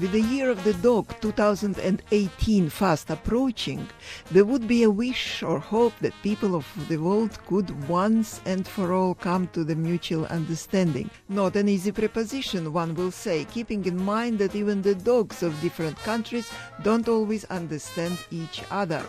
With the year of the dog 2018 fast approaching, there would be a wish or hope that people of the world could once and for all come to the mutual understanding. Not an easy preposition, one will say, keeping in mind that even the dogs of different countries don't always understand each other.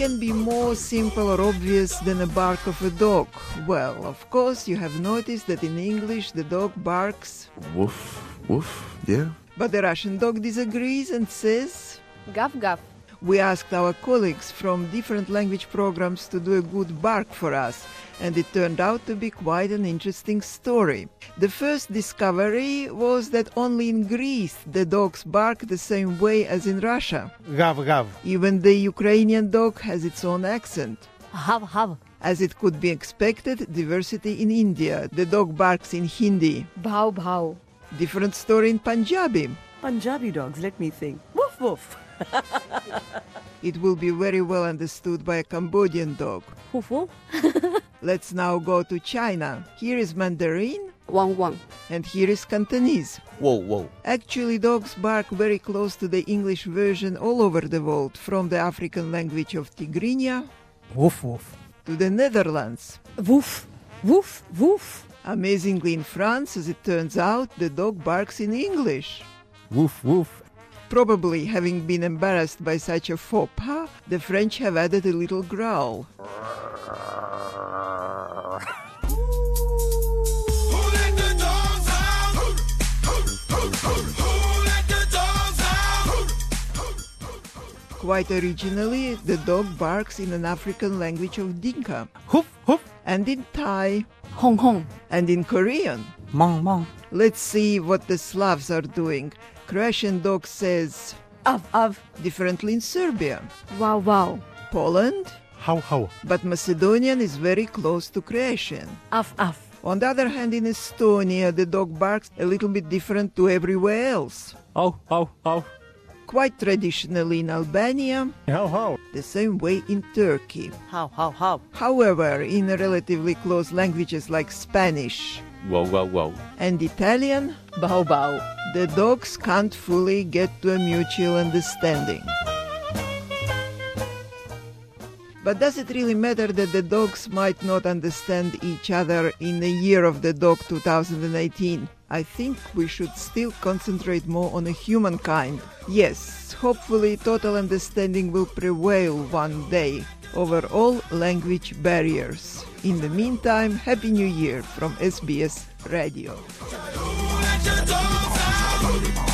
Can be more simple or obvious than a bark of a dog? Well, of course, you have noticed that in English the dog barks, Woof, woof, yeah. but the Russian dog disagrees and says, Gaff gaff. We asked our colleagues from different language programs to do a good bark for us, and it turned out to be quite an interesting story. The first discovery was that only in Greece the dogs bark the same way as in Russia. Gav gav. Even the Ukrainian dog has its own accent. Hav hav. As it could be expected, diversity in India. The dog barks in Hindi. Bhav bhav. Different story in Punjabi. Punjabi dogs, let me think. Woof woof. It will be very well understood by a Cambodian dog. Hoof woof. Let's now go to China. Here is Mandarin Wang wang. and here is Cantonese. Whoa, whoa. Actually, dogs bark very close to the English version all over the world, from the African language of Tigrinya Woof woof. to the Netherlands. Woof. Woof woof. Amazingly, in France, as it turns out, the dog barks in English. Woof woof. Probably having been embarrassed by such a faux pas, the French have added a little growl. Quite originally, the dog barks in an African language of Dinka, Hoof hoof. and in Thai, Hong hong. and in Korean. Mong mong. Let's see what the Slavs are doing. Croatian dog says Av av. differently in Serbia. Wow wow. Poland, How how. but Macedonian is very close to Croatian. Af af. On the other hand, in Estonia, the dog barks a little bit different to everywhere else. How how how. Quite traditionally in Albania, How how. the same way in Turkey. How how how. However, in relatively close languages like Spanish Wow, wow, wow. and Italian, Bao bao. The dogs can't fully get to a mutual understanding. But does it really matter that the dogs might not understand each other in the year of the dog 2018? I think we should still concentrate more on humankind. Yes, hopefully total understanding will prevail one day over all language barriers. In the meantime, Happy New Year from SBS Radio. Can